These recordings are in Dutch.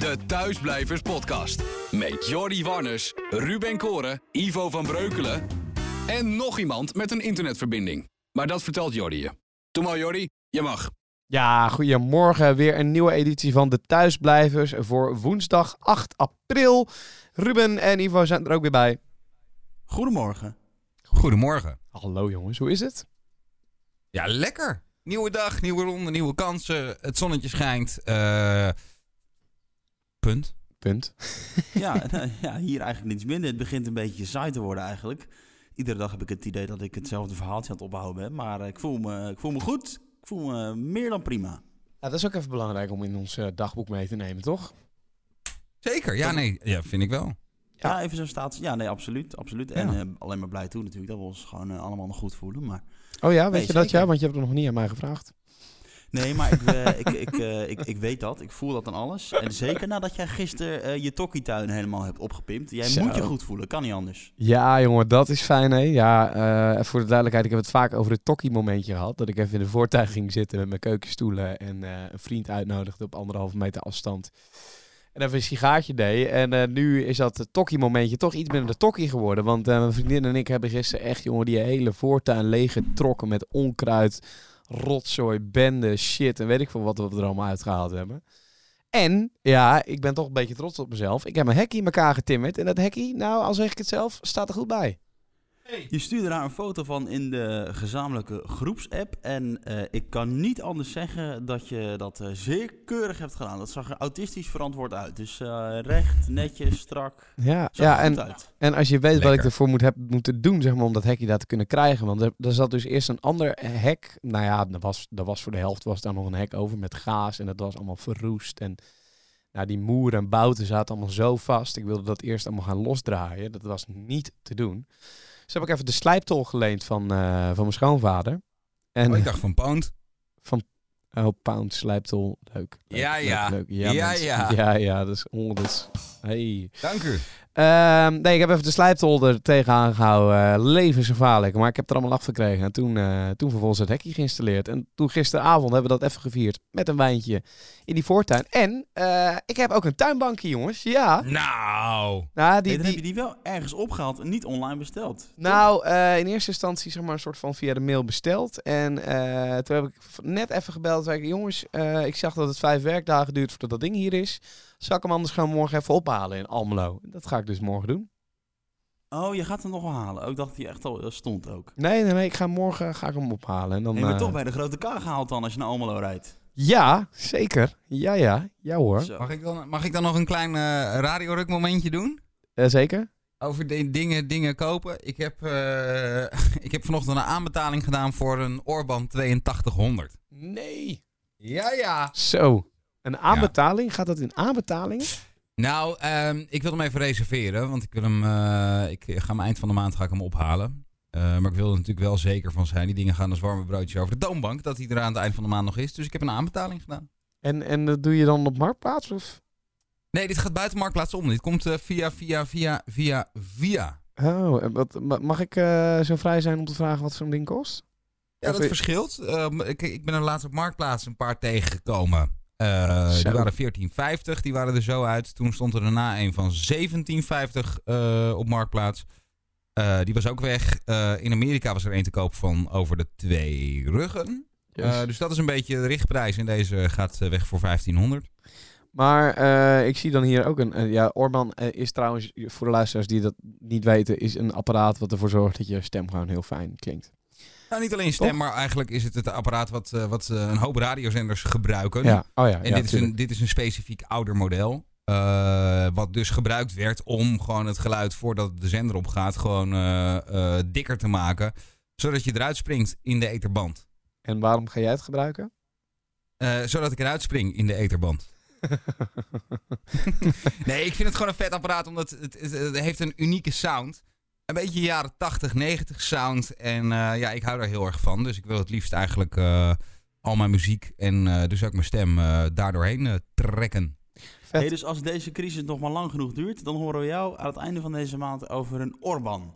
De Thuisblijvers Podcast. Met Jordi Warners, Ruben Koren, Ivo van Breukelen en nog iemand met een internetverbinding. Maar dat vertelt Jordi je. Doe maar Jordi, je mag. Ja, goedemorgen. Weer een nieuwe editie van de Thuisblijvers voor woensdag 8 april. Ruben en Ivo zijn er ook weer bij. Goedemorgen. Goedemorgen. Hallo jongens, hoe is het? Ja, lekker. Nieuwe dag, nieuwe ronde, nieuwe kansen. Het zonnetje schijnt. Eh, punt. Punt. Ja, nou, ja, hier eigenlijk niets minder. Het begint een beetje saai te worden eigenlijk. Iedere dag heb ik het idee dat ik hetzelfde verhaaltje aan het opbouwen ben. Maar ik voel me, ik voel me goed. Ik voel me meer dan prima. Ja, dat is ook even belangrijk om in ons eh, dagboek mee te nemen, toch? Zeker. Ja, nee. Ja, vind ik wel. Ja. Ja, even zo'n staat. Ja, nee, absoluut. absoluut. En eh, alleen maar blij toe natuurlijk dat we ons gewoon eh, allemaal nog goed voelen. Maar Oh ja, weet Nee, je dat ja? Want je hebt het nog niet aan mij gevraagd. Nee, maar ik, eh, ik, ik, eh, ik, ik weet dat. Ik voel dat aan alles. En zeker nadat jij gisteren eh, je tokkietuin helemaal hebt opgepimpt. Jij Zo. moet je goed voelen. Kan niet anders. Ja, jongen, dat is fijn, hè? Ja, voor de duidelijkheid, ik heb het vaak over het tokkie-momentje gehad. Dat ik even in de voortuin ging zitten met mijn keukenstoelen en een vriend uitnodigde op anderhalve meter afstand. En even een sigaartje deed. En nu is dat tokkie-momentje toch iets minder de tokkie geworden. Want mijn vriendin en ik hebben gisteren echt, jongen, die hele voortuin leeggetrokken met onkruid, rotzooi, bende, shit en weet ik veel wat we er allemaal uitgehaald hebben. En, ja, ik ben toch een beetje trots op mezelf. Ik heb een hekkie in elkaar getimmerd. En dat hekkie, nou, al zeg ik het zelf, staat er goed bij. Je stuurde daar een foto van in de gezamenlijke groepsapp. En eh, ik kan niet anders zeggen dat je dat eh, zeer keurig hebt gedaan. Dat zag er autistisch verantwoord uit. Dus eh, recht, netjes, strak. Ja, Zag ja en, uit. en als je weet wat ik ervoor moet heb moeten doen, zeg maar, om dat hekje daar te kunnen krijgen. Want er, er zat dus eerst een ander hek. Nou ja, er was, er was voor de helft was daar nog een hek over met gaas. En dat was allemaal verroest. En nou, die moeren en bouten zaten allemaal zo vast. Ik wilde dat eerst allemaal gaan losdraaien. Dat was niet te doen. Dus heb ik even de slijptol geleend van, eh, van mijn schoonvader. En Oh, ik dacht van Pound. Oh, pound, slijptol. Leuk. leuk, Ja, ja. leuk. Ja, mensen. ja. Ja, ja, dat is... Oh, dat is hey. Dank u. Ehm, nee, ik heb even de slijptol er tegenaan gehouden. Eh, levensgevaarlijk. Maar ik heb er allemaal af gekregen. En toen, eh, toen vervolgens het hekje geïnstalleerd. En toen gisteravond hebben we dat even gevierd. Met een wijntje in die voortuin. En eh, ik heb ook een tuinbankje, jongens. Ja. Nou. Nou, Nee, die, dan heb je die, wel ergens opgehaald en niet online besteld. nou eh, in eerste instantie zeg maar een soort van via de mail besteld. En eh, toen heb ik net even gebeld. Zei ik, jongens, eh, ik zag dat het vijf werkdagen duurt voordat dat ding hier is. Zal ik hem anders gewoon morgen even ophalen in Almelo? Dat ga ik dus morgen doen. Oh, je gaat hem nog wel halen. Ook dacht hij echt al eh, stond ook. Nee, nee, nee. Ik ga morgen ga ik hem ophalen. En dan, maar eh, toch bij de grote K gehaald dan als je naar Almelo rijdt. Ja, zeker. Ja, ja. Ja hoor. Zo. Mag ik dan, mag ik dan nog een klein eh radioruk momentje doen? Eh, zeker? Over de dingen, dingen kopen. Ik heb, eh, ik heb vanochtend een aanbetaling gedaan voor een Orban 8200. Nee. Ja, ja. Zo. Een aanbetaling? Gaat dat in aanbetalingen? Nou, ehm, ik wil hem even reserveren, want ik wil hem, eh, ik ga hem eind van de maand ga ik hem ophalen. Eh, maar ik wil er natuurlijk wel zeker van zijn. Die dingen gaan als warme broodjes over de toonbank, dat hij er aan het eind van de maand nog is. Dus ik heb een aanbetaling gedaan. En, en dat doe je dan op Marktplaats? Of? Nee, dit gaat buiten marktplaats om. Dit komt eh, via, via, via, via, via. Oh, wat, ma- mag ik eh, zo vrij zijn om te vragen wat zo'n ding kost? Ja, Of dat verschilt. Ehm, ik, ik ben er laatst op marktplaats een paar tegengekomen. Zo. die waren 14,50. Die waren er zo uit. Toen stond er daarna een van 17,50 eh, op marktplaats. Eh, die was ook weg. In Amerika was er een te koop van over de twee ruggen. Dus dat is een beetje de richtprijs. En deze gaat weg voor 1500. Maar ik zie dan hier ook een... ja, Orban is trouwens, voor de luisteraars die dat niet weten, is een apparaat wat ervoor zorgt dat je stem gewoon heel fijn klinkt. Nou, niet alleen stem, maar eigenlijk is het het apparaat wat, eh, wat eh, een hoop radiozenders gebruiken. Ja, oh ja. En ja, dit, is een, dit is een specifiek ouder model. eh, wat dus gebruikt werd om gewoon het geluid voordat de zender opgaat gewoon dikker te maken. Zodat je eruit springt in de etherband. En waarom ga jij het gebruiken? Zodat ik eruit spring in de etherband. Nee, ik vind het gewoon een vet apparaat omdat het, het, het heeft een unieke sound. Een beetje jaren 80, 90 sound. En eh, ja, ik hou daar heel erg van. Dus ik wil het liefst eigenlijk eh, al mijn muziek en eh, dus ook mijn stem eh daardoorheen eh, trekken. Hey, dus als deze crisis nog maar lang genoeg duurt, dan horen we jou aan het einde van deze maand over een Orban.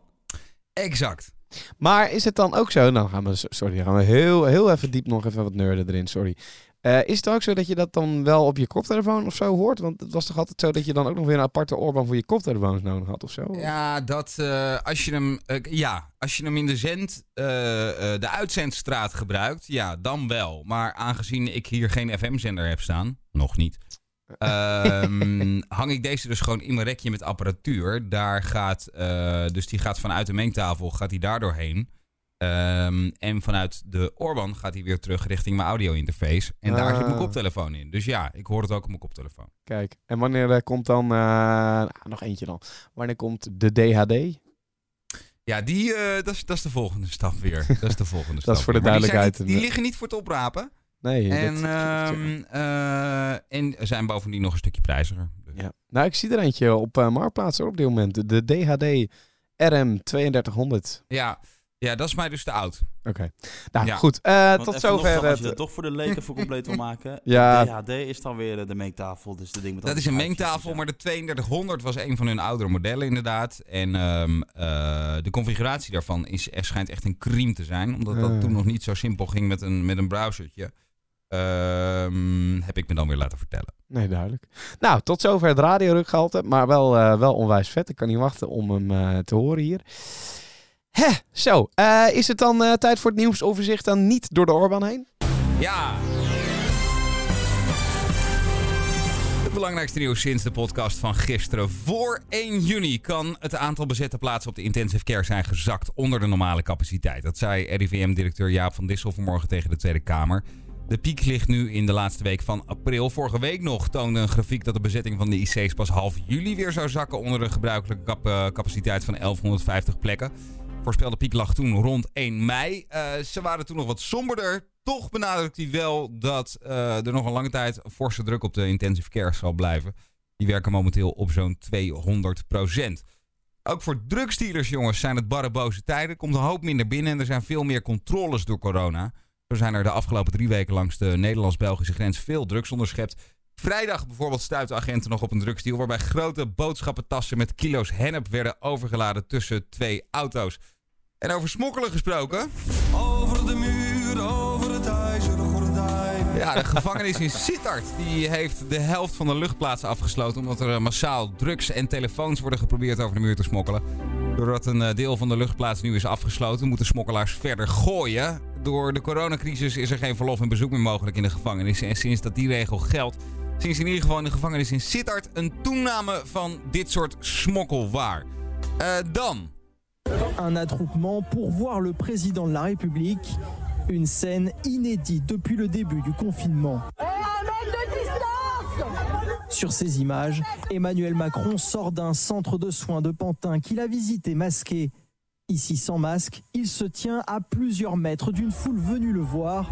Exact. Maar is het dan ook zo? Nou gaan we, sorry, gaan we heel, heel even diep nog even wat nerden erin, sorry. Eh, is het ook zo dat je dat dan wel op je koptelefoon of zo hoort? Want het was toch altijd zo dat je dan ook nog weer een aparte oorband voor je koptelefoons nodig had of zo? Ja, dat eh, als je hem, eh, ja, als je hem in de zend, de uitzendstraat gebruikt, ja, dan wel. Maar aangezien ik hier geen FM-zender heb staan, nog niet, ehm, hang ik deze dus gewoon in mijn rekje met apparatuur. Daar gaat, dus die gaat vanuit de mengtafel, gaat hij daar doorheen. Ehm, en vanuit de oorband gaat hij weer terug richting mijn audio-interface. En daar zit mijn Ah. koptelefoon in. Dus ja, ik hoor het ook op mijn koptelefoon. Kijk, en wanneer eh, komt dan... eh, nou, nog eentje dan. Wanneer komt de DHD? Ja, die, eh, dat, is, dat is de volgende stap weer. Dat is de volgende stap. Dat is voor de die duidelijkheid niet- Die, liggen niet voor te oprapen. Nee. En, dat- ehm, eh, en zijn bovendien nog een stukje prijziger. Dus- ja. Nou, ik zie er eentje op Marktplaats op dit moment. De, de DHD RM 3200. Ja, ja, dat is mij dus te oud. Oké. Nou, Ja. goed. eh, tot even nog, zover Als je het... dat toch voor de leken voor compleet wil maken. Ja. DHD is dan weer eh, de mengtafel. Dus de ding met Dat is een mengtafel, dus maar de 3200 was een van hun oudere modellen inderdaad. En ehm, eh, de configuratie daarvan is, er schijnt echt een criem te zijn. Omdat dat toen nog niet zo simpel ging met een, met een browsertje. Ehm, heb ik me dan weer laten vertellen. Nee, duidelijk. Nou, tot zover het radiorukgehalte. Maar wel, eh, wel onwijs vet. Ik kan niet wachten om hem eh, te horen hier. Hè, zo. eh, is het dan eh, tijd voor het nieuwsoverzicht dan niet door de Orban heen? Ja! Het belangrijkste nieuws sinds de podcast van gisteren. Voor 1 juni kan het aantal bezette plaatsen op de intensive care zijn gezakt onder de normale capaciteit. Dat zei RIVM-directeur Jaap van Dissel vanmorgen tegen de Tweede Kamer. De piek ligt nu in de laatste week van april. Vorige week nog toonde een grafiek dat de bezetting van de IC's pas half juli weer zou zakken onder de gebruikelijke eh, capaciteit van 1150 plekken. Voorspelde piek lag toen rond 1 mei. Eh, ze waren toen nog wat somberder. Toch benadrukt hij wel dat eh, er nog een lange tijd forse druk op de intensive care zal blijven. Die werken momenteel op zo'n 200% Ook voor drugsdealers, jongens, zijn het barre boze tijden. Komt een hoop minder binnen en er zijn veel meer controles door corona. Zo zijn er de afgelopen drie weken langs de Nederlands-Belgische grens veel drugs onderschept. Vrijdag bijvoorbeeld stuiten agenten nog op een drugsdeal... waarbij grote boodschappentassen met kilo's hennep werden overgeladen tussen twee auto's. En over smokkelen gesproken... Over de muur, over het ijzeren gordijn. Ja, de gevangenis in Sittard die heeft de helft van de luchtplaatsen afgesloten... omdat er eh, massaal drugs en telefoons worden geprobeerd over de muur te smokkelen. Doordat een eh, deel van de luchtplaats nu is afgesloten... moeten smokkelaars verder gooien. Door de coronacrisis is er geen verlof en bezoek meer mogelijk in de gevangenis. En sinds dat die regel geldt... sinds in ieder geval in de gevangenis in Sittard... een toename van dit soort smokkelwaar. Eh, dan... un attroupement pour voir le président de la République. Une scène inédite depuis le début du confinement. Sur ces images, Emmanuel Macron sort d'un centre de soins de Pantin qu'il a visité masqué. Ici sans masque, il se tient à plusieurs mètres d'une foule venue le voir.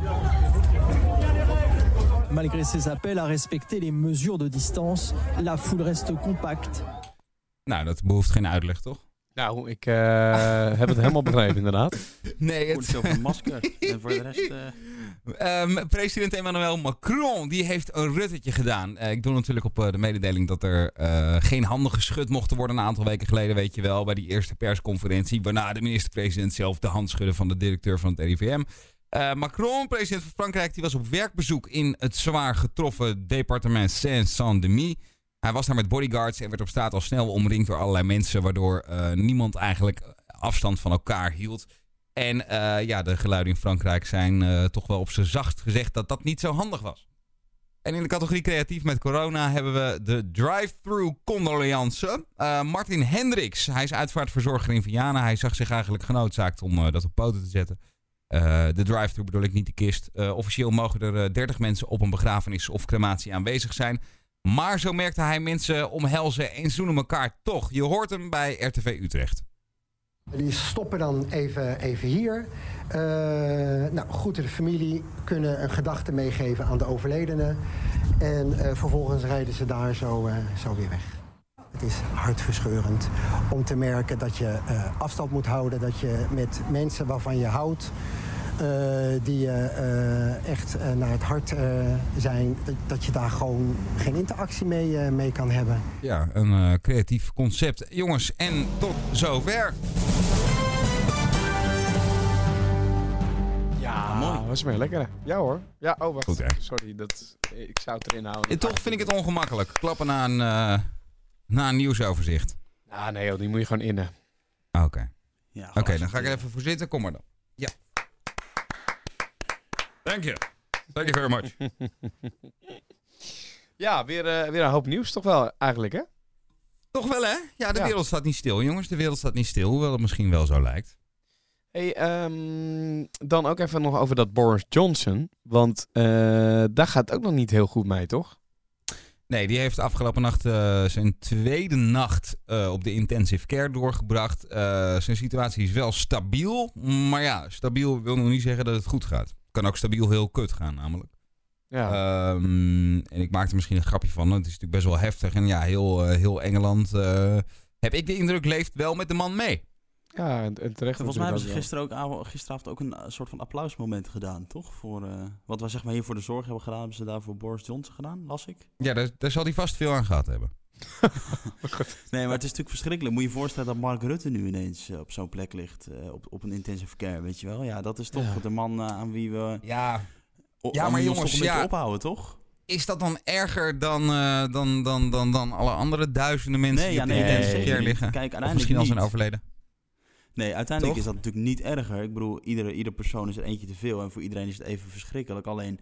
Malgré ses appels à respecter les mesures de distance, la foule reste compacte. Nou, ik eh, heb het helemaal begrepen inderdaad. Nee, Goed over een masker. en voor de rest... eh, Ehm, president Emmanuel Macron die heeft een ruttetje gedaan. Eh, ik doe natuurlijk op de mededeling dat er eh, geen handen geschud mochten worden. Een aantal weken geleden, weet je wel, bij die eerste persconferentie. Waarna de minister-president zelf de hand schudde van de directeur van het RIVM. Eh, Macron, president van Frankrijk, die was op werkbezoek in het zwaar getroffen departement Saint-Saint-Denis. Hij was daar met bodyguards en werd op straat al snel omringd door allerlei mensen. Waardoor eh, niemand eigenlijk afstand van elkaar hield. En eh, ja, de geluiden in Frankrijk zijn eh, toch wel op z'n zacht gezegd dat dat niet zo handig was. En in de categorie creatief met corona hebben we de drive-thru condolence. Eh, Martin Hendricks, hij is uitvaartverzorger in Vianen. Hij zag zich eigenlijk genoodzaakt om dat op poten te zetten. De drive-thru bedoel ik niet de kist. Officieel mogen er eh, 30 mensen op een begrafenis of crematie aanwezig zijn. Maar zo merkte hij mensen omhelzen en zoenen elkaar toch. Je hoort hem bij RTV Utrecht. Die stoppen dan even, even hier. Eh nou, groeten de familie, kunnen een gedachte meegeven aan de overledene. En eh, vervolgens rijden ze daar zo, eh, zo weer weg. Het is hartverscheurend om te merken dat je afstand moet houden. Dat je met mensen waarvan je houdt, die eh, echt eh, naar het hart eh, zijn, dat, dat je daar gewoon geen interactie mee, eh, mee kan hebben. Ja, een eh, creatief concept. Jongens, en tot zover. Ja, mooi. was meer lekker. Ja hoor. Ja, oh wacht. Goed, hè? Sorry, dat, ik zou het erin houden. En toch vind ik het ongemakkelijk. Klappen na een, eh, na een nieuwsoverzicht. Ah nee joh, die moet je gewoon innen. Oké. Ja, Oké, dan ga ik er even voor zitten. Kom maar dan. Thank you. Thank you very much. Ja, weer, eh, weer een hoop nieuws toch wel eigenlijk hè? Toch wel, hè? Ja, de Ja. wereld staat niet stil, jongens. De wereld staat niet stil, hoewel het misschien wel zo lijkt. Hey, ehm, dan ook even nog over dat Boris Johnson. Want eh, daar gaat ook nog niet heel goed mee, toch? Nee, die heeft afgelopen nacht eh, zijn tweede nacht eh, op de intensive care doorgebracht. Eh, zijn situatie is wel stabiel. Maar ja, stabiel wil nog niet zeggen dat het goed gaat. Kan ook stabiel heel kut gaan, namelijk. Ja. Ehm, en ik maakte er misschien een grapje van. Het is natuurlijk best wel heftig. En ja, heel, eh, heel Engeland, eh, heb ik de indruk, leeft wel met de man mee. ja, en, en terecht. Volgens mij hebben ze gisteren ook, avo- gisteravond ook een eh, soort van applausmoment gedaan, toch? Voor eh, wat we zeg maar hier voor de zorg hebben gedaan, hebben ze daar voor Boris Johnson gedaan, las ik. Ja, daar, daar zal hij vast veel aan gehad hebben. Nee, maar het is natuurlijk verschrikkelijk. Moet je je voorstellen dat Mark Rutte nu ineens eh, op zo'n plek ligt, eh, op, op een intensive care, weet je wel? Ja, dat is toch Ja. de man eh, aan wie we... Ja, o- Ja, maar jongens, toch een beetje ja. ophouden, toch? is dat dan erger dan, eh, dan, dan, dan, dan alle andere duizenden mensen Nee, die ja, op de intensive care liggen? Kijk, Of misschien al zijn overleden. Nee, uiteindelijk Toch? is dat natuurlijk niet erger. Ik bedoel, iedere, ieder persoon is er eentje te veel. En voor iedereen is het even verschrikkelijk. Alleen,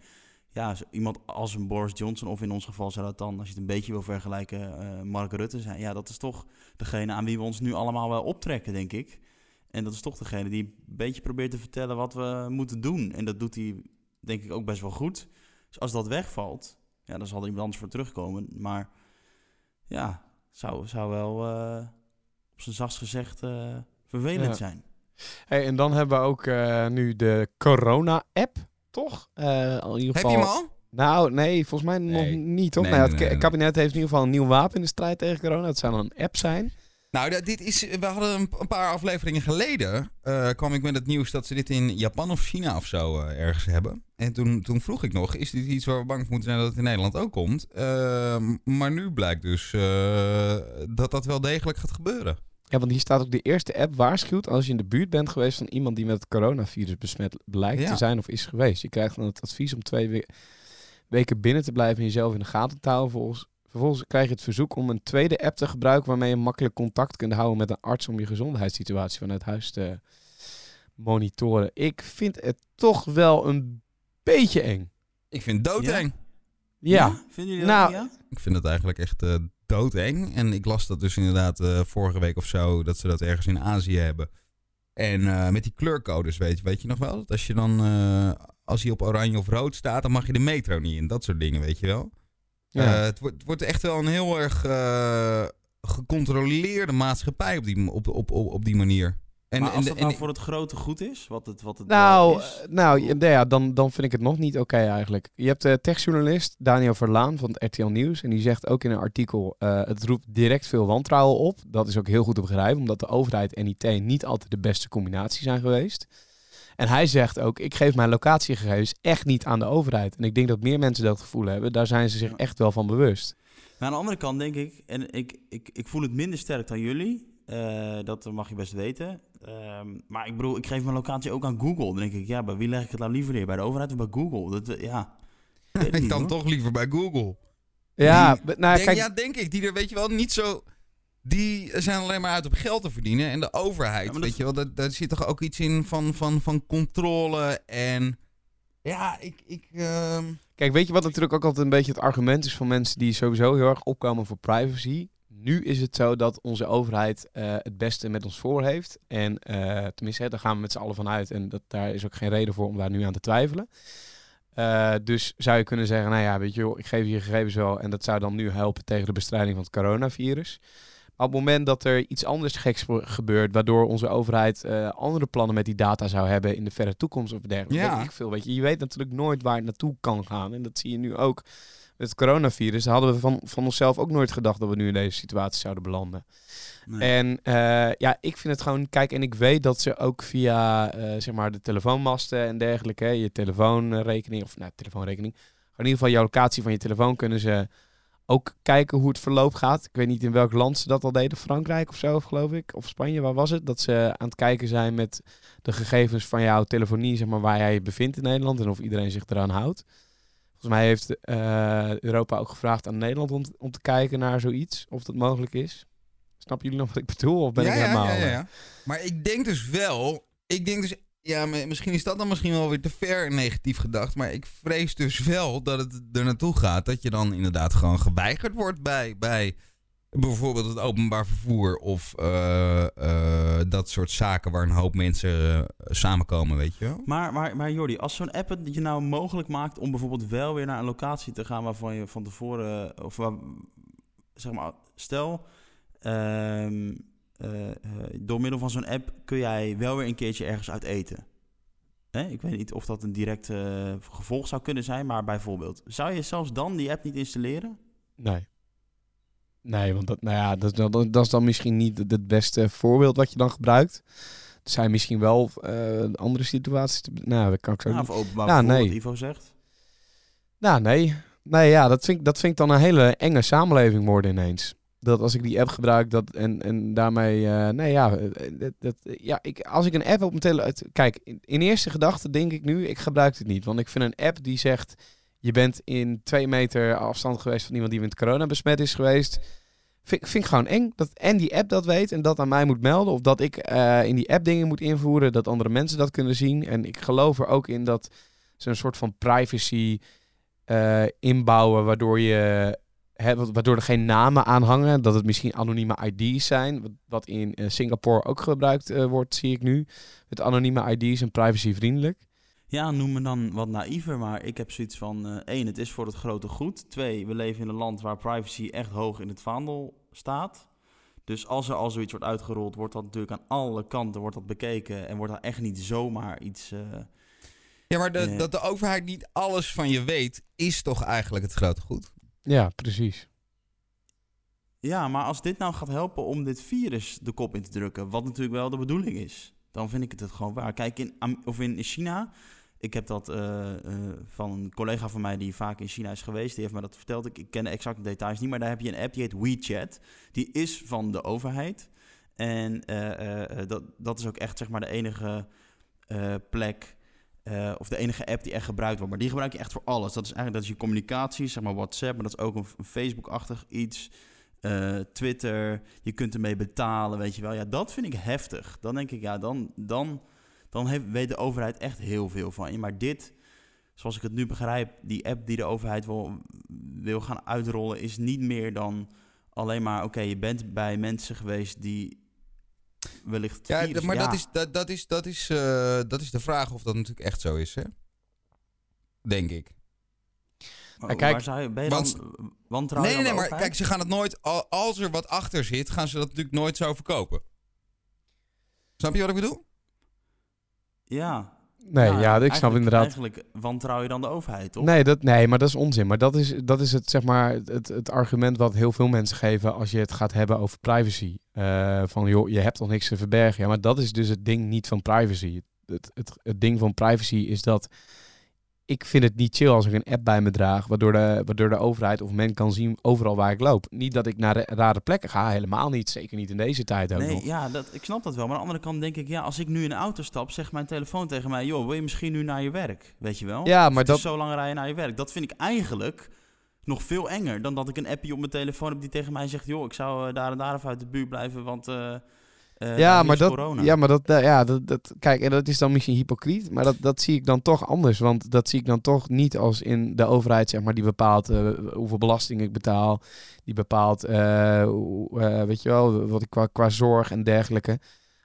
ja, iemand als een Boris Johnson, of in ons geval zou dat dan, als je het een beetje wil vergelijken, eh, Mark Rutte zijn. Ja, dat is toch degene aan wie we ons nu allemaal wel optrekken, denk ik. En dat is toch degene die een beetje probeert te vertellen wat we moeten doen. En dat doet hij, denk ik, ook best wel goed. Dus als dat wegvalt, ja, dan zal er iemand anders voor terugkomen. Maar ja, zou, zou wel, eh, op zijn zachtst gezegd, eh, vervelend Ja. zijn. Hey, en dan hebben we ook nu de corona-app, toch? Eh, in ieder Heb geval... je hem al? Nou, nee, volgens mij nog Nee. niet, toch? Nee, nou, het nee, ka- nee. kabinet heeft in ieder geval een nieuw wapen in de strijd tegen corona. Het zou dan een app zijn. Nou, dat- dit is, we hadden een, paar afleveringen geleden. eh, kwam ik met het nieuws dat ze dit in Japan of China of zo eh, ergens hebben. En toen, toen vroeg ik nog: is dit iets waar we bang voor moeten zijn dat het in Nederland ook komt? Maar nu blijkt dus eh, dat dat wel degelijk gaat gebeuren. Ja, want hier staat ook de eerste app waarschuwt als je in de buurt bent geweest van iemand die met het coronavirus besmet blijkt Ja. te zijn of is geweest. Je krijgt dan het advies om twee we- weken binnen te blijven en jezelf in de gaten te houden. Vervolgens, vervolgens krijg je het verzoek om een tweede app te gebruiken waarmee je makkelijk contact kunt houden met een arts om je gezondheidssituatie vanuit huis te monitoren. Ik vind het toch wel een beetje eng. Ik vind het doodeng. Ja, Vinden jullie dat Nou, niet, ja? Ik vind het eigenlijk echt eh, doodeng. En ik las dat dus inderdaad eh, vorige week of zo, dat ze dat ergens in Azië hebben. En eh, met die kleurcodes, weet je, weet je nog wel? Dat als je dan, eh, als hij op oranje of rood staat, dan mag je de metro niet in. Dat soort dingen, weet je wel? Ja. Het, wordt, het wordt echt wel een heel erg gecontroleerde maatschappij op die, op, op, op, op die manier. En, maar als dat en nou voor het grote goed is, wat het, wat het Nou, is... eh, nou ja, ja, dan, dan vind ik het nog niet oké eigenlijk. Je hebt de techjournalist Daniel Verlaan van het RTL Nieuws. En die zegt ook in een artikel, eh, het roept direct veel wantrouwen op. Dat is ook heel goed te begrijpen, omdat de overheid en IT niet altijd de beste combinatie zijn geweest. En hij zegt ook, ik geef mijn locatiegegevens echt niet aan de overheid. En ik denk dat meer mensen dat gevoel hebben. Daar zijn ze zich echt wel van bewust. Maar aan de andere kant denk ik, en ik, ik, ik voel het minder sterk dan jullie. Eh, dat mag je best weten. Ehm, maar ik bedoel, ik geef mijn locatie ook aan Google. Dan denk ik, ja, bij wie leg ik het nou liever neer? Bij de overheid of bij Google? Dat, eh, ja. Ik niet, dan hoor. toch liever bij Google. Ja, Die- nou, denk, kijk, ja, denk ik. Die er, weet je wel, niet zo... Die zijn alleen maar uit om geld te verdienen. En de overheid, Ja, weet dat- je wel, daar, daar zit toch ook iets in van, van, van controle en... Ja, ik... ik ehm, Kijk, weet je wat natuurlijk ook altijd een beetje het argument is van mensen die sowieso heel erg opkomen voor privacy? Nu is het zo dat onze overheid eh, het beste met ons voor heeft. En eh, tenminste, hè, daar gaan we met z'n allen van uit. En dat, daar is ook geen reden voor om daar nu aan te twijfelen. Eh, dus zou je kunnen zeggen, nou ja, weet je wel, ik geef je gegevens wel. En dat zou dan nu helpen tegen de bestrijding van het coronavirus. Maar op het moment dat er iets anders geks ge- gebeurt, waardoor onze overheid andere plannen met die data zou hebben in de verre toekomst of dergelijke, Ja. weet ik veel. Weet je, je weet natuurlijk nooit waar het naartoe kan gaan. En dat zie je nu ook het coronavirus. Hadden we van, van onszelf ook nooit gedacht dat we nu in deze situatie zouden belanden. Nee. En eh, ja, ik vind het gewoon, kijk, en ik weet dat ze ook via eh, zeg maar de telefoonmasten en dergelijke, hè, je telefoonrekening, of nou, telefoonrekening, in ieder geval jouw locatie van je telefoon kunnen ze ook kijken hoe het verloop gaat. Ik weet niet in welk land ze dat al deden. Frankrijk of zo, geloof ik. Of Spanje, waar was het? Dat ze aan het kijken zijn met de gegevens van jouw telefonie, zeg maar, waar jij je bevindt in Nederland. En of iedereen zich eraan houdt. Volgens mij heeft eh, Europa ook gevraagd aan Nederland om, om te kijken naar zoiets. Of dat mogelijk is. Snappen jullie nog wat ik bedoel? Of ben ik helemaal... Ja, ja, eh, ja. Maar ik denk dus wel... Ik denk dus... Ja, misschien is dat dan misschien wel weer te ver negatief gedacht. Maar ik vrees dus wel dat het er naartoe gaat. Dat je dan inderdaad gewoon geweigerd wordt bij, bij bijvoorbeeld het openbaar vervoer. Of eh, eh, dat soort zaken waar een hoop mensen eh, samenkomen, weet je wel. Maar, maar, maar Jordi, als zo'n app het je nou mogelijk maakt om bijvoorbeeld wel weer naar een locatie te gaan waarvan je van tevoren, of waar, zeg maar, stel, ehm, eh, eh, door middel van zo'n app kun jij wel weer een keertje ergens uit eten. Hè? Ik weet niet of dat een direct gevolg zou kunnen zijn, maar bijvoorbeeld, zou je zelfs dan die app niet installeren? Nee. Nee, want dat, nou ja, dat, dat, dat is dan misschien niet het- beste voorbeeld wat je dan gebruikt. Er zijn misschien wel eh, andere situaties. Te, nou, dat kan ik zo Ja, of openbaar Ja, nee. wat Ivo zegt. Nou, nee. Nee, ja, dat vind, ik- dat vind ik dan een hele enge samenleving worden ineens. Dat als ik die app gebruik dat, en, en daarmee... eh, nee, ja, eh, dat, dat, ja ik, als ik een app op mijn telefoon... Kijk, in, in eerste gedachte denk ik nu, ik gebruik het niet. Want ik vind een app die zegt... Je bent in twee meter afstand geweest van iemand die met corona besmet is geweest. Vind, vind ik gewoon eng. Dat, en die app dat weet en dat aan mij moet melden. Of dat ik eh, in die app dingen moet invoeren. Dat andere mensen dat kunnen zien. En ik geloof er ook in dat ze een soort van privacy eh, inbouwen. Waardoor, je, waardoor er geen namen aan hangen. Dat het misschien anonieme ID's zijn. Wat, in eh, Singapore ook gebruikt wordt, zie ik nu. Met anonieme ID's en privacyvriendelijk. Ja, noem me dan wat naïver, maar ik heb zoiets van... eh, één, het is voor het grote goed. Twee, we leven in een land waar privacy echt hoog in het vaandel staat. Dus als er al zoiets wordt uitgerold, wordt dat natuurlijk aan alle kanten wordt dat bekeken... en wordt dat echt niet zomaar iets... eh, Ja, maar de, Eh. dat de overheid niet alles van je weet, is toch eigenlijk het grote goed? Ja, precies. Ja, maar als dit nou gaat helpen om dit virus de kop in te drukken, wat natuurlijk wel de bedoeling is, dan vind ik het het gewoon waar. Kijk, in, of in China, ik heb dat eh, eh, van een collega van mij die vaak in China is geweest, die heeft me dat verteld. Ik, ik ken de exacte details niet, maar daar heb je een app die heet WeChat. Die is van de overheid. En eh, dat, dat is ook echt zeg maar de enige plek of de enige app die echt gebruikt wordt. Maar die gebruik je echt voor alles. Dat is eigenlijk dat is je communicatie, zeg maar WhatsApp, maar dat is ook een, een Facebook-achtig iets. Twitter, je kunt ermee betalen, weet je wel. Ja, dat vind ik heftig. Dan denk ik, ja, dan, dan, dan heeft, weet de overheid echt heel veel van je. Maar dit, zoals ik het nu begrijp, die app die de overheid wil, wil gaan uitrollen, is niet meer dan alleen maar, oké, je bent bij mensen geweest die wellicht. Ja, virus- maar ja, Dat, is, dat, dat, is, dat, is, eh, dat is de vraag of dat natuurlijk echt zo is, hè? Denk ik. maar kijk, waar zou je, ben je want- dan wantrouwen Nee, nee, maar overheid? kijk, ze gaan het nooit, al- als er wat achter zit, gaan ze dat natuurlijk nooit zo verkopen. Snap je wat ik bedoel? Ja. Nee, ja, ik snap inderdaad. Eigenlijk wantrouw je dan de overheid, toch? Nee, dat, nee, maar dat is onzin. Maar dat is, dat is het, zeg maar, het, het argument wat heel veel mensen geven als je het gaat hebben over privacy. Eh, van, joh, je hebt toch niks te verbergen. Ja, maar dat is dus het ding niet van privacy. Het, het, het ding van privacy is dat ik vind het niet chill als ik een app bij me draag, waardoor de, waardoor de overheid of men kan zien overal waar ik loop. Niet dat ik naar de rare plekken ga, helemaal niet. Zeker niet in deze tijd ook Nee, nog. ja, dat, ik snap dat wel. Maar aan de andere kant denk ik, ja, als ik nu in een auto stap, zegt mijn telefoon tegen mij, joh, wil je misschien nu naar je werk? Weet je wel? Ja, maar het is dat- zo lang rijden naar je werk. Dat vind ik eigenlijk nog veel enger dan dat ik een appje op mijn telefoon heb die tegen mij zegt, joh, ik zou eh, daar en daar even uit de buurt blijven, want eh eh, ja, hier maar dat, corona. ja, maar dat, ja, dat, dat, kijk, en dat is dan misschien hypocriet, maar dat, dat zie ik dan toch anders. Want dat zie ik dan toch niet als in de overheid, zeg maar, die bepaalt eh, hoeveel belasting ik betaal. Die bepaalt, eh, hoe, eh, weet je wel, wat ik qua, qua zorg en dergelijke.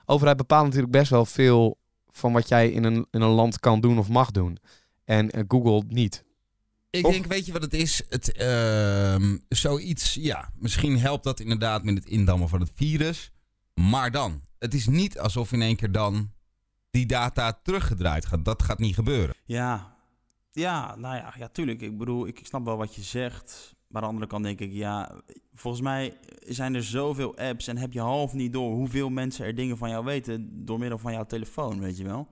Overheid bepaalt natuurlijk best wel veel van wat jij in een, in een land kan doen of mag doen. En Google niet. Ik Of- denk, weet je wat het is? Het, ehm, zoiets, ja, misschien helpt dat inderdaad met het indammen van het virus. Maar dan, het is niet alsof in één keer dan die data teruggedraaid gaat. Dat gaat niet gebeuren. Ja, ja, nou ja, ja, tuurlijk. Ik bedoel, ik snap wel wat je zegt. Maar aan de andere kant denk ik, ja, volgens mij zijn er zoveel apps en heb je half niet door hoeveel mensen er dingen van jou weten door middel van jouw telefoon, weet je wel.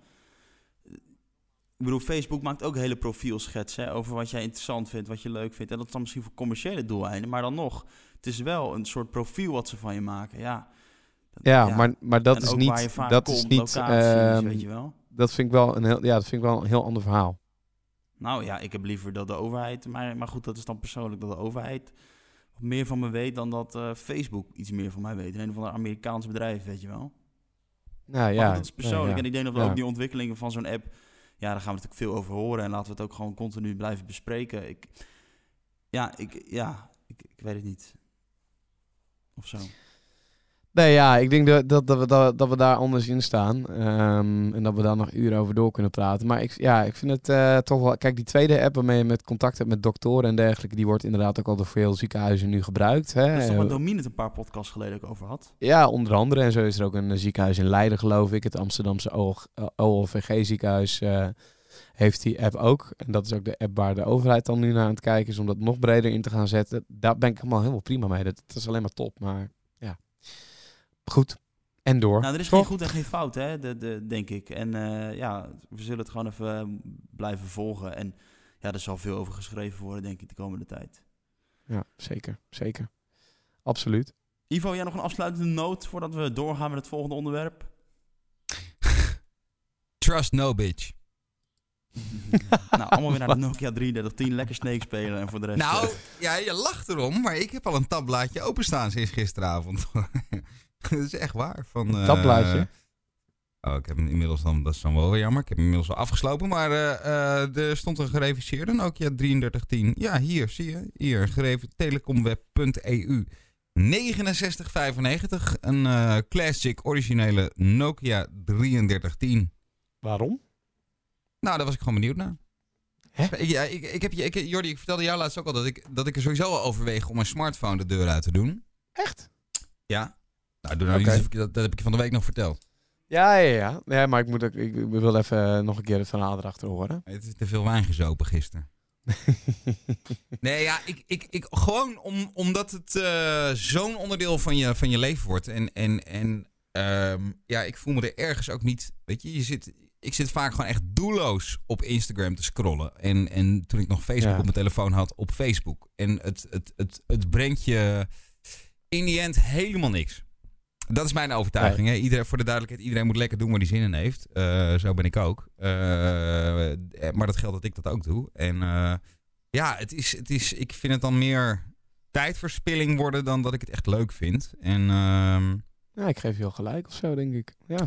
ik bedoel, Facebook maakt ook hele profielschetsen over wat jij interessant vindt, wat je leuk vindt. En dat is dan misschien voor commerciële doeleinden, maar dan nog, het is wel een soort profiel wat ze van je maken. Ja, Ja, maar, maar dat is niet. waar je vaak dat komt, is niet. locaties, ehm, weet je wel. dat vind ik wel een heel. Ja, dat vind ik wel een heel ander verhaal. Nou ja, ik heb liever dat de overheid, maar, maar goed, dat is dan persoonlijk dat de overheid meer van me weet dan dat eh, Facebook iets meer van mij weet. Een of ander Amerikaans bedrijf, weet je wel. Nou ja. dat is persoonlijk. ja, ja. En ik denk dat we ook die ontwikkelingen van zo'n app, ja, daar gaan we natuurlijk veel over horen. En laten we het ook gewoon continu blijven bespreken. Ik, ja, ik, ja ik, ik weet het niet. Of zo. Nee, ja, ik denk dat, dat, dat, we, dat, dat we daar anders in staan. Ehm, en dat we daar nog uren over door kunnen praten. Maar ik, ja, ik vind het eh, toch wel... Kijk, die tweede app waarmee je met contact hebt met doktoren en dergelijke... die wordt inderdaad ook al door veel ziekenhuizen nu gebruikt. Hè? Dat is toch Eh, wat Domien het een paar podcasts geleden ook over had. Ja, onder andere. En zo is er ook een eh, ziekenhuis in Leiden, geloof ik. Het Amsterdamse OLVG-ziekenhuis eh, heeft die app ook. En dat is ook de app waar de overheid dan nu naar aan het kijken is... om dat nog breder in te gaan zetten. Daar ben ik helemaal helemaal prima mee. Dat, dat is alleen maar top. Maar goed. En door. Nou, er is Toch? geen goed en geen fout, hè, de, de, denk ik. En eh, ja, we zullen het gewoon even eh, blijven volgen. En ja, er zal veel over geschreven worden, denk ik, de komende tijd. Ja, zeker. Zeker. Absoluut. Ivo, jij nog een afsluitende noot voordat we doorgaan met het volgende onderwerp? Trust no bitch. nou, allemaal weer naar de Nokia 3310, lekker Snake spelen en voor de rest... Nou, eh, ja, je lacht erom, maar ik heb al een tabblaadje openstaan sinds gisteravond. dat is echt waar. Van, eh, Tabblaadje? Oh, ik heb hem inmiddels dan, dat is dan wel weer jammer. Ik heb hem inmiddels al afgeslopen, maar eh, eh, er stond een gereviseerde Nokia 3310. Ja, hier, zie je. Hier, gereven telecomweb.eu. 6995, een eh, classic originele Nokia 3310. Waarom? Nou, daar was ik gewoon benieuwd naar. Hè? Ik, ja, ik, ik heb je, ik, Jordi, ik vertelde jou laatst ook al dat ik, dat ik er sowieso al overweeg om mijn smartphone de deur uit te doen. Echt? Ja. Nou, doe nou niet dat, dat heb ik je van de week nog verteld. Ja, ja, ja. ja maar ik, moet ook, ik wil even eh, nog een keer het verhaal erachter horen. Het is te veel wijn gezopen gisteren. Nee, ja, ik, ik, ik, gewoon om, omdat het eh, zo'n onderdeel van je, van je leven wordt. En, en, en ehm, ja, ik voel me er ergens ook niet. Weet je, je zit, ik zit vaak gewoon echt doelloos op Instagram te scrollen. En, en toen ik nog Facebook Ja. op mijn telefoon had, op Facebook. En het, het, het, het brengt je in die end helemaal niks. Dat is mijn overtuiging. Hè? Iedereen, voor de duidelijkheid, iedereen moet lekker doen waar hij zin in heeft. Eh, zo ben ik ook. Eh, maar dat geldt dat ik dat ook doe. En eh, ja, het is, het is, ik vind het dan meer tijdverspilling worden dan dat ik het echt leuk vind. En ehm, Ja, ik geef je wel gelijk of zo, denk ik. Ja.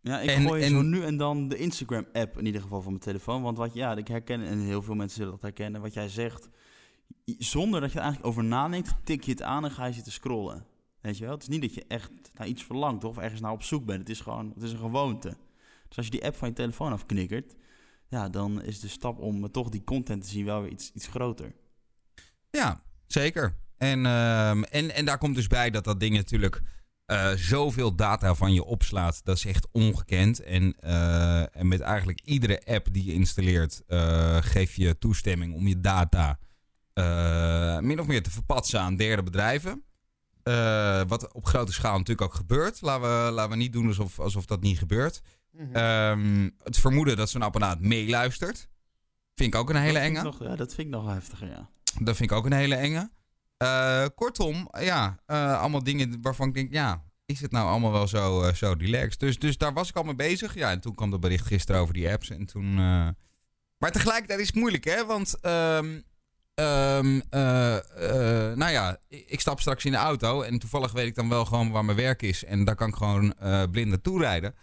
Ja, ik En- gooi en- zo nu en dan de Instagram-app in ieder geval van mijn telefoon. Want wat ja, ik herken, en heel veel mensen zullen dat herkennen, wat jij zegt. Zonder dat je er eigenlijk over nadenkt, tik je het aan en ga je zitten scrollen. Weet je wel? Het is niet dat je echt naar iets verlangt of ergens naar op zoek bent. Het is gewoon, het is een gewoonte. Dus als je die app van je telefoon afknikkert, ja, dan is de stap om toch die content te zien wel weer iets, iets groter. ja, zeker. En, ehm, en, en daar komt dus bij dat dat ding natuurlijk eh, zoveel data van je opslaat. Dat is echt ongekend. En, eh, en met eigenlijk iedere app die je installeert, eh, geef je toestemming om je data min of meer te verpatsen aan derde bedrijven. Eh, wat op grote schaal natuurlijk ook gebeurt. Laten we, laten we niet doen alsof, alsof dat niet gebeurt. Ehm, het vermoeden dat zo'n apparaat meeluistert. Vind ik ook een hele Dat vind enge. ik nog- ja, dat vind ik nog heftiger, ja. Dat vind ik ook een hele enge. Eh, kortom, ja, eh, allemaal dingen waarvan ik denk, ja, is het nou allemaal wel zo, zo relaxed? Dus, dus daar was ik al mee bezig. Ja, en toen kwam dat bericht gisteren over die apps. En toen. eh, Maar tegelijkertijd is het moeilijk, hè? Want. ehm, ehm, eh, eh, nou ja, ik stap straks in de auto. En toevallig weet ik dan wel gewoon waar mijn werk is. En daar kan ik gewoon eh, blind naartoe rijden.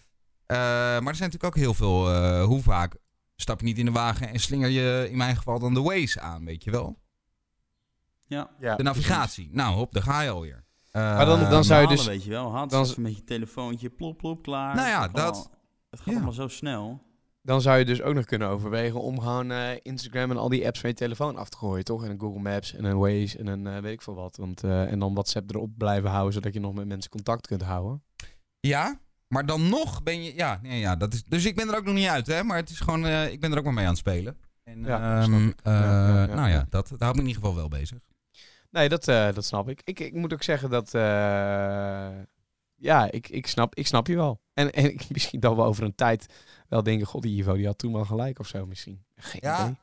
Eh, maar er zijn natuurlijk ook heel veel. eh, hoe vaak stap je niet in de wagen en slinger je in mijn geval dan de Waze aan, weet je wel? Ja. Ja, De navigatie. Nou, hop, daar ga je alweer. Maar dan- dan zou je dus- weet je wel, had dan- even met je telefoontje, plop, plop, klaar. Nou ja, Het gaat dat- allemaal- Het gaat ja. allemaal zo snel. Dan zou je dus ook nog kunnen overwegen om gewoon eh, Instagram en al die apps van je telefoon af te gooien, toch? En een Google Maps en een Waze en een eh, weet ik veel wat. Want, eh, en dan WhatsApp erop blijven houden, zodat je nog met mensen contact kunt houden. Ja, maar dan nog ben je... Ja, nee, ja dat is, dus ik ben er ook nog niet uit, hè. Maar het is gewoon... ik ben er ook maar mee aan het spelen. En, Ja, ehm, eh, Ja, ja, nou ja, dat, dat houdt me in ieder geval wel bezig. Nee, dat, dat snap ik. ik. Ik moet ook zeggen dat... ja, ik, ik, snap, ik snap je wel. En, en ik- misschien dat we over een tijd wel denken, god, die Ivo die had toen wel gelijk of zo misschien. Geen Ja. idee.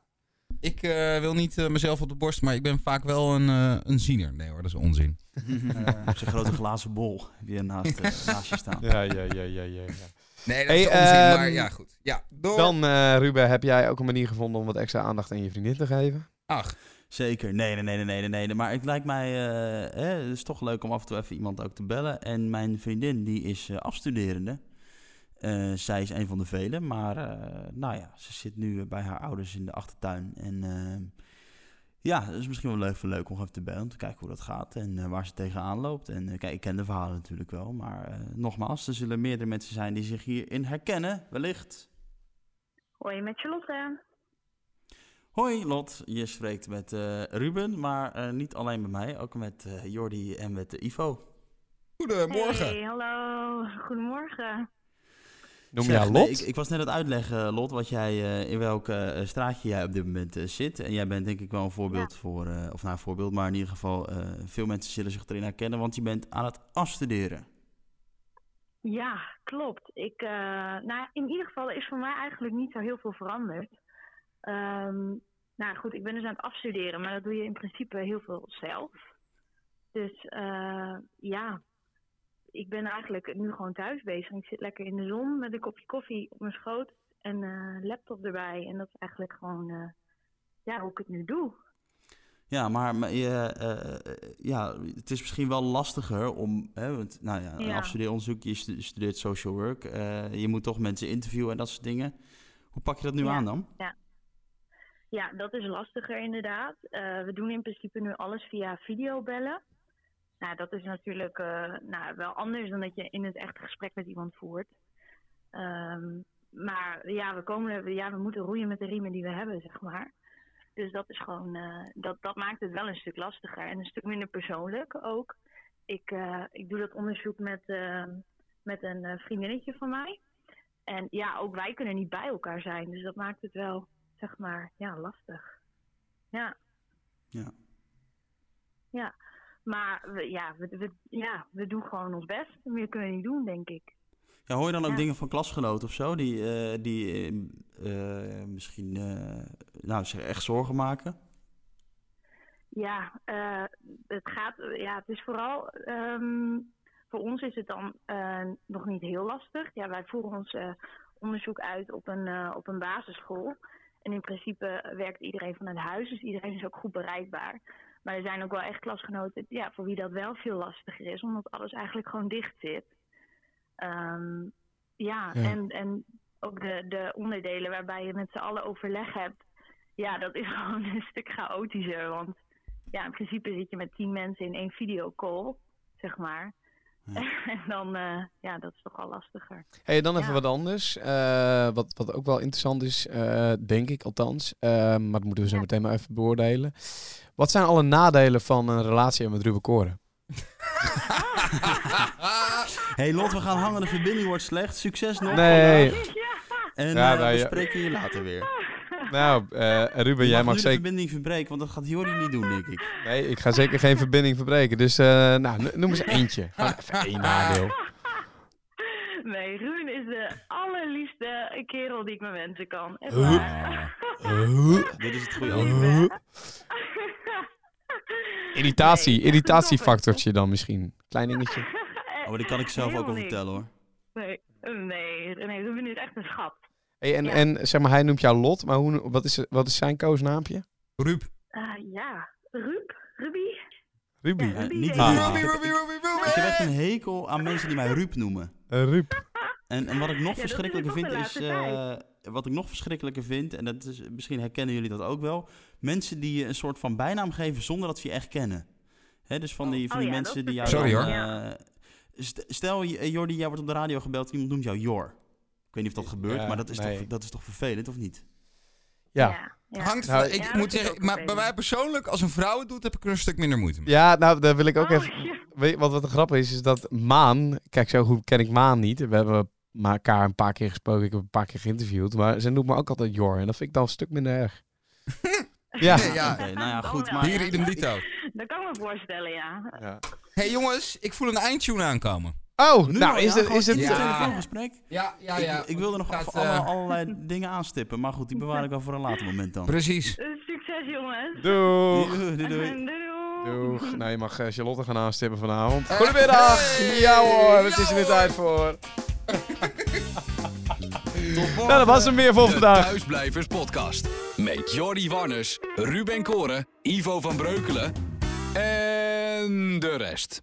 Ik eh, wil niet eh, mezelf op de borst, maar ik ben vaak wel een, eh, een ziener. Nee hoor, dat is onzin. Op zijn grote glazen bol je naast, naast je staan. Ja, ja, ja, ja, ja. ja. Nee, dat Hey, is onzin, ehm, maar ja, goed. Ja, door. Dan, eh, Ruben, heb jij ook een manier gevonden om wat extra aandacht aan je vriendin te geven? Ach, Zeker. Nee, nee, nee, nee, nee, nee. Maar het lijkt mij, eh, hè, het is toch leuk om af en toe even iemand ook te bellen. En mijn vriendin, die is afstuderende. Eh, zij is een van de velen, maar eh, nou ja, ze zit nu bij haar ouders in de achtertuin. En eh, ja, het is misschien wel leuk, voor leuk om even te bellen, om te kijken hoe dat gaat en eh, waar ze tegenaan loopt. En eh, kijk, ik ken de verhalen natuurlijk wel, maar eh, nogmaals, er zullen meerdere mensen zijn die zich hierin herkennen, wellicht. Hoi, met Charlotte. Hoi Lot, je spreekt met eh, Ruben, maar eh, niet alleen met mij, ook met eh, Jordi en met eh, Ivo. goedemorgen. Hey, hallo. Goedemorgen. Noem Zeg, jij nee, Lot? ik, ik was net aan het uitleggen, Lot, wat jij, eh, in welk eh, straatje jij op dit moment eh, zit. En jij bent denk ik wel een voorbeeld voor, eh, of nou een voorbeeld, maar in ieder geval eh, veel mensen zullen zich erin herkennen, want je bent aan het afstuderen. Ja, klopt. Ik, eh, nou, in ieder geval is voor mij eigenlijk niet zo heel veel veranderd. Ehm, nou goed, ik ben dus aan het afstuderen, maar dat doe je in principe heel veel zelf. Dus eh, ja, ik ben eigenlijk nu gewoon thuis bezig. Ik zit lekker in de zon met een kopje koffie op mijn schoot en eh laptop erbij. En dat is eigenlijk gewoon eh, ja, hoe ik het nu doe. Ja, maar, maar je, eh, ja, het is misschien wel lastiger om, hè, want nou ja, een Ja. afstudeeronderzoek, je stu- studeert social work, je moet toch mensen interviewen en dat soort dingen. Hoe pak je dat nu Ja. aan dan? Ja, dat is lastiger inderdaad. We doen in principe nu alles via videobellen. Nou, dat is natuurlijk eh, nou, wel anders dan dat je in het echte gesprek met iemand voert. Ehm, maar ja we, komen, ja, we moeten roeien met de riemen die we hebben, zeg maar. Dus dat is gewoon, eh, dat, dat maakt het wel een stuk lastiger en een stuk minder persoonlijk ook. Ik, eh, ik doe dat onderzoek met, met een vriendinnetje van mij. En ja, ook wij kunnen niet bij elkaar zijn. Dus dat maakt het wel, zeg maar, ja, lastig. Ja. Ja. Ja. Maar we, ja, we, we, ja, we doen gewoon ons best. Meer kunnen we niet doen, denk ik. Ja, hoor je dan ook Ja. dingen van klasgenoten of zo, die, eh, die eh, eh, misschien nou, zich echt zorgen maken? Ja, het gaat, ja, het is vooral, ehm, voor ons is het dan nog niet heel lastig. Ja, wij voeren ons onderzoek uit op een, op een basisschool. En in principe werkt iedereen vanuit huis, dus iedereen is ook goed bereikbaar. Maar er zijn ook wel echt klasgenoten ja, voor wie dat wel veel lastiger is, omdat alles eigenlijk gewoon dicht zit. Ehm, ja, Ja. En, en ook de, de onderdelen waarbij je met z'n allen overleg hebt, ja, dat is gewoon een stuk chaotischer. Want ja, in principe zit je met tien mensen in één videocall, zeg maar. en dan, eh, ja, dat is toch al lastiger. Hey, dan even Ja. wat anders. Eh, wat, wat ook wel interessant is, eh, denk ik althans. Maar dat moeten we zo Ja. meteen maar even beoordelen. Wat zijn alle nadelen van een relatie met Ruben Koren? hey Lot, we gaan hangen, de verbinding wordt slecht. Succes nog Nee. En Ja, nou, we ja. spreken je later weer. Nou, eh, Ruben, jij mag mag nu de zeker... verbinding verbreken, want dat gaat Jordi niet doen, denk ik. Nee, ik ga zeker geen verbinding verbreken. Dus eh, nou, no- noem eens eentje. Gewoon even één nadeel. nee, Ruben is de allerliefste kerel die ik me wensen kan. Echt waar. Dit is het goede? Irritatie, Nee, irritatiefactortje dan misschien. Klein dingetje. Oh, maar die kan ik zelf ook wel vertellen, hoor. Nee, nee, nee, Ruben is echt een schat. Hey, en, Ja. en zeg maar, hij noemt jou Lot, maar hoe, wat, is, wat is zijn koosnaampje? Ruud. Eh, ja, Ruud, Ruby. Ruby. Ja, Ruby niet Ah. Ruby, Ik heb- Ruby, Ruby, Ruby. Ik heb echt een hekel aan mensen die mij Ruud noemen. Ruud. En, en wat ik nog verschrikkelijker vind is... eh, wat ik nog verschrikkelijker vind, en dat is, misschien herkennen jullie dat ook wel... Mensen die je een soort van bijnaam geven zonder dat ze je echt kennen. Hè, dus van die, van Oh die mensen die jou... Sorry, dan, hoor. eh, st- stel, je- Jordi, jij wordt op de radio gebeld en iemand noemt jou Jor. Ik weet niet of dat gebeurt, Ja, maar dat is, nee. toch, dat is toch vervelend, of niet? Ja. ja. Hangt Nou, van- ik moet zeggen, maar bij mij persoonlijk, als een vrouw het doet, heb ik er een stuk minder moeite mee. Ja, nou, daar wil ik ook Oh, even... ja. Weet je, wat, wat grappig is, is dat Maan... Kijk, zo goed ken ik Maan niet. We hebben maar elkaar een paar keer gesproken. Ik heb een paar keer geïnterviewd. Maar ze noemt me ook altijd Jor. En dat vind ik dan een stuk minder erg. ja. Ja. Nou ja, goed. wel, Maar Hier idem dito. Dat kan ik me voorstellen, ja. ja. hey, jongens, ik voel een eindtune aankomen. Oh, Nu nou al, is ja, het... gewoon Is het het Ja. telefoongesprek. Ja, ja, Ik, ik wilde nog Gaat, alle- eh, allerlei dingen aanstippen. Maar goed, die bewaar ik wel voor een later moment dan. Precies. Eh, succes jongens. Doeg. Doei, doei, doei. Doei. Doeg. Nou, je mag eh, Charlotte gaan aanstippen vanavond. Goedemiddag. Ja hoor, het is er weer tijd voor. Nou, dat was hem weer voor De vandaag. Thuisblijvers podcast. Met Jordi Warners, Ruben Koren, Ivo van Breukelen en de rest.